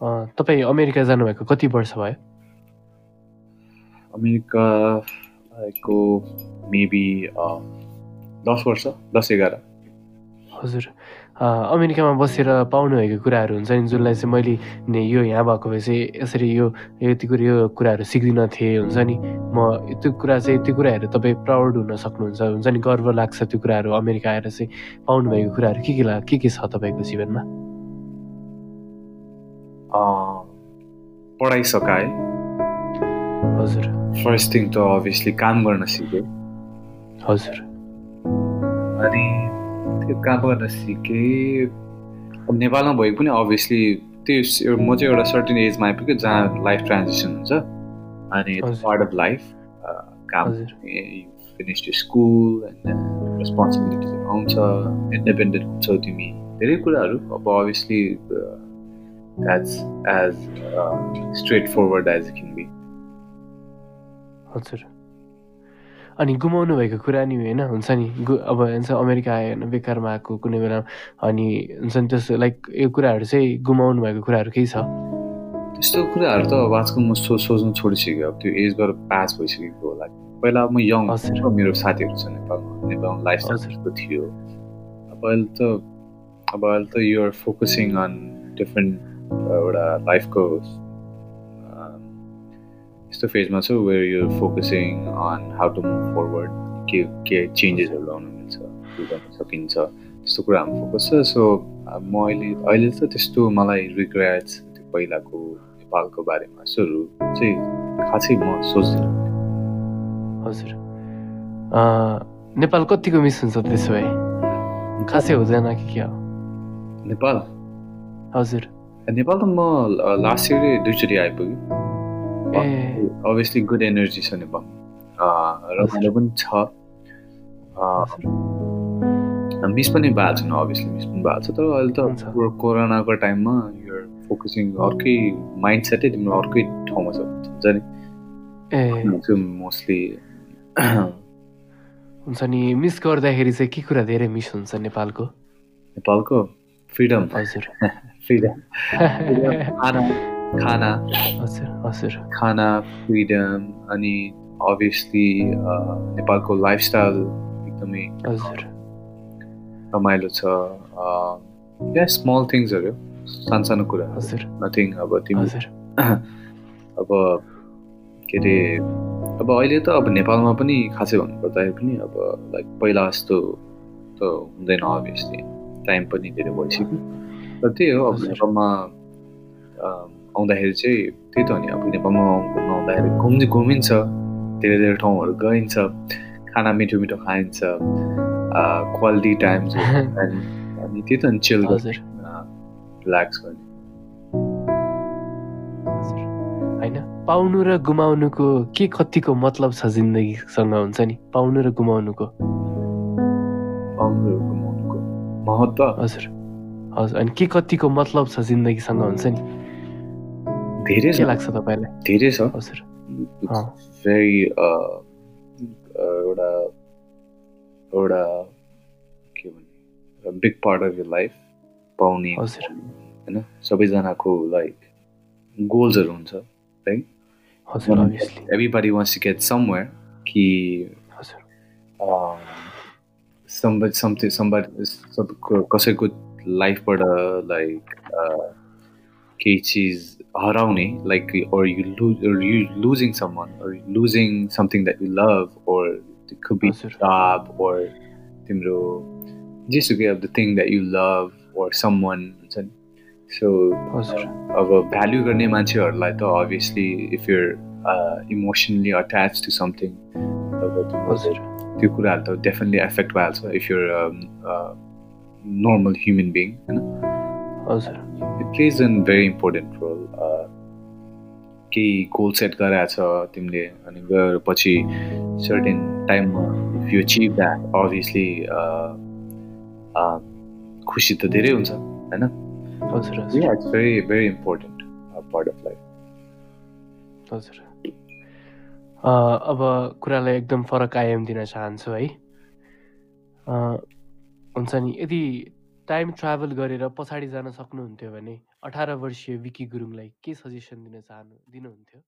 तपाईँ अमेरिका जानुभएको कति वर्ष भयो? अमेरिकाको मेबी दस वर्ष दस एघार। हजुर। अमेरिकामा बसेर पाउनुभएको कुराहरू हुन्छ नि जसलाई चाहिँ मैले नि यो यहाँ भएको भए चाहिँ यसरी यो यति कुरो यो कुराहरू सिक्दिनँ थिएँ हुन्छ नि। म त्यो कुरा चाहिँ त्यो कुराहरू तपाईँ प्राउड हुन सक्नुहुन्छ हुन्छ नि। गर्व लाग्छ त्यो कुराहरू अमेरिका आएर चाहिँ पाउनुभएको कुराहरू। के के लाग्छ के के छ तपाईँको जीवनमा? पढाइ सकाए। हजुर। फर्स्ट थिङ त अभियसली काम गर्न सिकेँ। हजुर। अनि त्यो काम गर्न सिकेँ अब नेपालमा भए पनि अभियसली त्यो म चाहिँ एउटा सर्टेन एजमा आइपुग्यो जहाँ लाइफ ट्रान्जेक्सन हुन्छ। अनि पार्ट अफ लाइफ काम फिनिस टु स्कुल एन्ड रेस्पोन्सिबिलिटिजहरू आउँछ इन्डिपेन्डेन्ट हुन्छौ तिमी। धेरै कुराहरू अब obviously that's as straight forward as can be हजुर। अनि गुमाउनु भएको कुरा नि होइन हुन्छ नि? गु अब हुन्छ अमेरिका आयो होइन बेकारमा आएको कुनै बेला अनि हुन्छ नि त्यस्तो लाइक यो कुराहरू चाहिँ गुमाउनु भएको कुराहरू केही छ? त्यस्तो कुराहरू त अब आजकल म सो सोच्नु छोडिसक्यो अब त्यो एजबाट पास भइसकेको होला। पहिला अब म यङ मेरो साथीहरू छ नेपालमा। नेपालमा लाइफ थियो। अब अहिले त अब अहिले त युआर फोकसिङ अन डिफ्रेन्ट एउटा लाइफको यस्तो फेजमा छु where you focusing on how to move forward के के चेन्जेसहरू ल्याउनु मिल्छ के गर्न सकिन्छ त्यस्तो कुरामा फोकस छ। सो म अहिले अहिले त त्यस्तो मलाई रिग्रेट्स त्यो पहिलाको नेपालको बारेमा यस्तोहरू चाहिँ खासै म सोच्दिनँ। हजुर। नेपाल कतिको मिस हुन्छ त्यसो भए? खासै हुँदैन कि क्या हो? नेपाल? हजुर। नेपाल त म लास्ट इयरै दुईचोटि आइपुग्यो। अभियसली गुड एनर्जी छ नेपाल रमाइलो पनि छ। मिस पनि भएको छैन अभियसली मिस पनि भएको छ तर अहिले त कोरोनाको टाइममा यो फोकसिङ अर्कै माइन्ड सेटै तिम्रो अर्कै ठाउँमा छ। हुन्छ नि? मोस्टली हुन्छ नि मिस गर्दाखेरि चाहिँ के कुरा धेरै मिस हुन्छ नेपालको? नेपालको? फ्रिडम हजुर फ्रिडम खाना हजुर हजुर खाना फ्रिडम अनि अभियसली नेपालको लाइफस्टाइल एकदमै हजुर रमाइलो छ या स्मल थिङ्सहरू सानो सानो कुरा हजुर नथिङ अब तिमी अब के अरे अब अहिले त अब नेपालमा पनि खासै भन्नुपर्दाखेरि पनि अब लाइक पहिला जस्तो त हुँदैन अभियसली टाइम पनि धेरै भइसक्यो। र त्यही हो अब नेपालमा आउँदाखेरि चाहिँ त्यही त हो नि अब नेपालमा घुम्न आउँदाखेरि घुम घुमिन्छ धेरै धेरै ठाउँहरू गइन्छ खाना मिठो मिठो खाइन्छ क्वालिटी टाइम अनि त्यही त नि चिल रिल्याक्स गर्ने। होइन पाउनु र गुमाउनुको के कतिको मतलब छ जिन्दगीसँग हुन्छ नि? पाउनु र गुमाउनुको। पाउनु महत्त्व। हजुर। हजुर अनि के कतिको मतलब छ जिन्दगीसँग हुन्छ नि? धेरै लाग्छ तपाईँलाई? धेरै छ। हजुर। भेरी एउटा एउटा के भन्ने big part of your life पाउने हजुर। होइन? सबैजनाको लाइक गोल्सहरू हुन्छ है हजुर everybody wants to get somewhere कि समथिङ कसैको लाइफबाट लाइक केही चिज हराउने like or you lose or you losing someone or losing something that you love or it could be job or तिम्रो जेसुकै अब the thing that you love or someone हुन्छ नि सो अब भ्याल्यु गर्ने मान्छेहरूलाई त obviously if you're emotionally attach to something त्यो कुराहरू त डेफिनेटली एफेक्ट भइहाल्छ if you're normal human being होइन हजुर। It plays an very important role केही गोल सेट गराएको छ तिमीले अनि गएर पछि सर्टेन टाइममा if you achieve that obviously खुसी त धेरै हुन्छ होइन हजुर it's very very important part of life हजुर। अब कुरालाई एकदम फरक आयाम दिन चाहन्छु है। हुन्छ नि यदि टाइम ट्राभल गरेर पछाडि जान सक्नुहुन्थ्यो भने अठार वर्षीय विकी गुरुङलाई के सजेसन दिन चाहनु दिनुहुन्थ्यो?